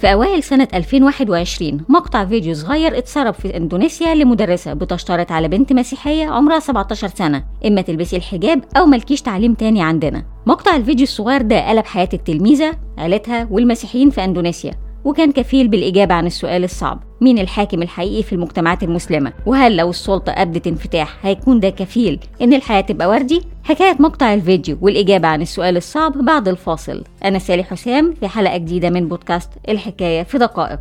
في أوائل سنة 2021 مقطع فيديو صغير اتسرب في إندونيسيا لمدرسة بتشترط على بنت مسيحية عمرها 17 سنة إما تلبسي الحجاب أو ملكيش تعليم تاني عندنا. مقطع الفيديو الصغير ده قلب حياة التلميذة عيلتها والمسيحيين في إندونيسيا. وكان كفيل بالإجابة عن السؤال الصعب مين الحاكم الحقيقي في المجتمعات المسلمة؟ وهل لو السلطة أبدت انفتاح هيكون ده كفيل إن الحياة تبقى وردي؟ حكاية مقطع الفيديو والإجابة عن السؤال الصعب بعد الفاصل. أنا سالي حسام في حلقة جديدة من بودكاست الحكاية في دقائق.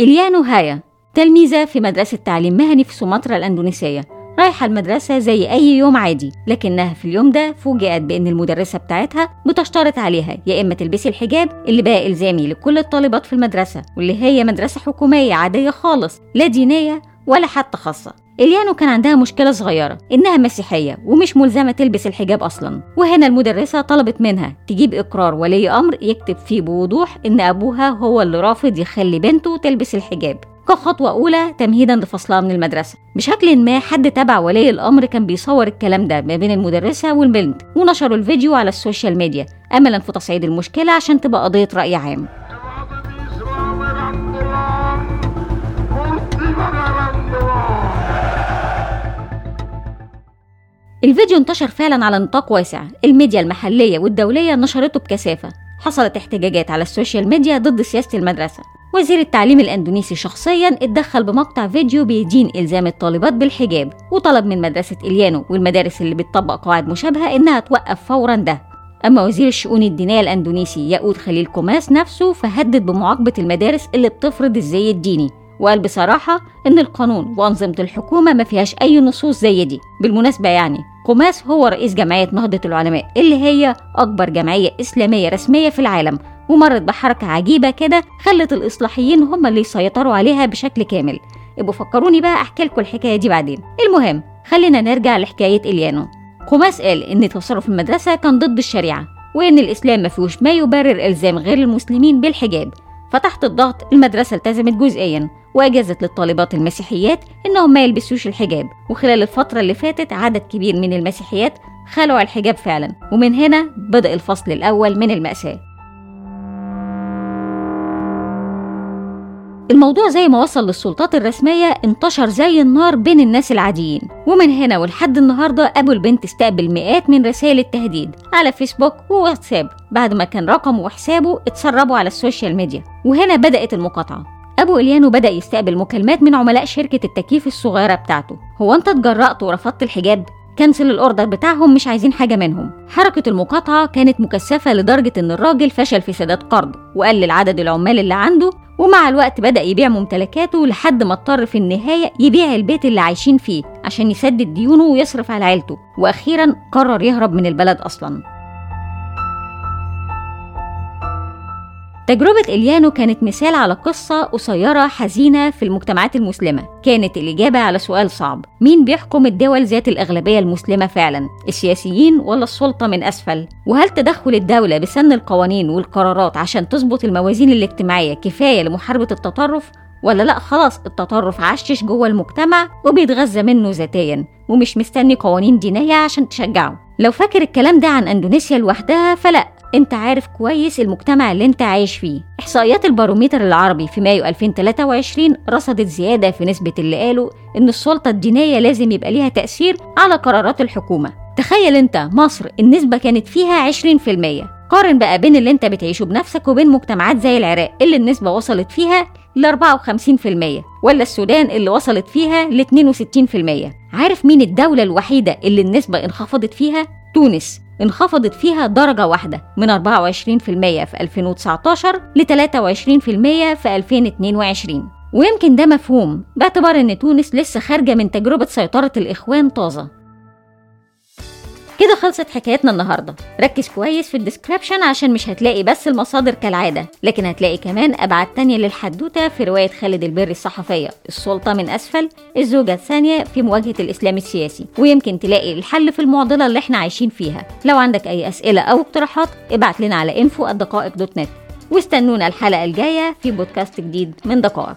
إليانو هايا تلميذة في مدرسة تعليم مهني في سومطرة الأندونيسية. رايحة المدرسة زي أي يوم عادي لكنها في اليوم ده فوجئت بأن المدرسة بتاعتها بتشترط عليها يا إما تلبسي الحجاب اللي بقى إلزامي لكل الطالبات في المدرسة واللي هي مدرسة حكومية عادية خالص لا دينية ولا حتى خاصة. إليانو كان عندها مشكلة صغيرة إنها مسيحية ومش ملزمة تلبس الحجاب أصلا. وهنا المدرسة طلبت منها تجيب إقرار ولي أمر يكتب فيه بوضوح إن أبوها هو اللي رافض يخلي بنته تلبس الحجاب. كخطوة أولى تمهيدا لفصلها من المدرسة. بشكل ما حد تبع ولي الأمر كان بيصور الكلام ده ما بين المدرسة والبنت ونشروا الفيديو على ال social media. أملا في تصعيد المشكلة عشان تبقى قضية رأي عام. الفيديو انتشر فعلا على نطاق واسع. الميديا المحلية والدولية نشرته بكثافة. حصلت احتجاجات على السوشيال ميديا ضد سياسة المدرسة. وزير التعليم الأندونيسي شخصيا اتدخل بمقطع فيديو بيدين إلزام الطالبات بالحجاب وطلب من مدرسة إليانو والمدارس اللي بتطبق قواعد مشابهة إنها توقف فورا ده. أما وزير الشؤون الدينية الأندونيسي ياقوت خليل كوماس نفسه فهدد بمعاقبة المدارس اللي بتفرض الزي الديني وقال بصراحة إن القانون وأنظمة الحكومة ما فيهاش أي نصوص زي دي. بالمناسبة يعني قماس هو رئيس جمعية نهضة العلماء اللي هي أكبر جمعية إسلامية رسمية في العالم ومرت بحركة عجيبة كده خلت الإصلاحيين هم اللي يسيطروا عليها بشكل كامل. ابقوا فكروني بقى أحكي لكم الحكاية دي بعدين. المهم خلينا نرجع لحكاية إليانو. قماس قال إن تصرف المدرسة كان ضد الشريعة وإن الإسلام ما فيهوش ما يبرر إلزام غير المسلمين بالحجاب. فتحت الضغط المدرسة التزمت جزئيا وأجازت للطالبات المسيحيات إنهم ما يلبسوش الحجاب. وخلال الفترة اللي فاتت عدد كبير من المسيحيات خلعوا الحجاب فعلا. ومن هنا بدأ الفصل الأول من المأساة. الموضوع زي ما وصل للسلطات الرسمية انتشر زي النار بين الناس العاديين. ومن هنا ولحد النهاردة أبو البنت استقبل مئات من رسائل التهديد على فيسبوك وواتساب بعد ما كان رقمه وحسابه اتسربوا على السوشيال ميديا. وهنا بدأت المقاطعة. أبو إليانو بدأ يستقبل مكالمات من عملاء شركة التكييف الصغيرة بتاعته. هو أنت اتجرأت ورفضت الحجاب؟ كنسل الأوردر بتاعهم مش عايزين حاجة منهم. حركة المقاطعة كانت مكثفة لدرجة إن الراجل فشل في سداد قرضه وقلل عدد العمال اللي عنده ومع الوقت بدأ يبيع ممتلكاته لحد ما اضطر في النهاية يبيع البيت اللي عايشين فيه عشان يسدد ديونه ويصرف على عيلته. وأخيرا قرر يهرب من البلد أصلاً. تجربة إليانو كانت مثال على قصة قصيرة حزينة في المجتمعات المسلمة. كانت الإجابة على سؤال صعب. مين بيحكم الدول ذات الأغلبية المسلمة فعلا؟ السياسيين ولا السلطة من أسفل؟ وهل تدخل الدولة بسن القوانين والقرارات عشان تظبط الموازين الاجتماعية كفاية لمحاربة التطرف؟ ولا لأ خلاص التطرف عشش جوه المجتمع وبيتغذى منه ذاتيا ومش مستني قوانين دينية عشان تشجعه. لو فاكر الكلام ده عن أندونيسيا لوحدها فلأ. انت عارف كويس المجتمع اللي انت عايش فيه. احصائيات الباروميتر العربي في مايو 2023 رصدت زيادة في نسبة اللي قالوا إن السلطة الدينية لازم يبقى ليها تأثير على قرارات الحكومة. تخيل انت مصر النسبة كانت فيها 20% قارن بقى بين اللي انت بتعيشه بنفسك وبين مجتمعات زي العراق اللي النسبة وصلت فيها ل 54% ولا السودان اللي وصلت فيها ل 62% عارف مين الدولة الوحيدة اللي النسبة انخفضت فيها؟ تونس. انخفضت فيها درجة واحدة من 24% في 2019 ل 23% في 2022 ويمكن ده مفهوم باعتبار إن تونس لسه خارجة من تجربة سيطرة الإخوان طازة. كده خلصت حكايتنا النهارده. ركز كويس في ال description عشان مش هتلاقي بس المصادر كالعادة. لكن هتلاقي كمان أبعاد تانية للحدوتة في رواية خالد البري الصحفية. السلطة من أسفل الزوجة الثانية في مواجهة الإسلام السياسي. ويمكن تلاقي الحل في المعضلة اللي إحنا عايشين فيها. لو عندك أي أسئلة أو اقتراحات ابعت لنا على info@دقائق dot net واستنونا الحلقة الجاية في بودكاست جديد من دقائق.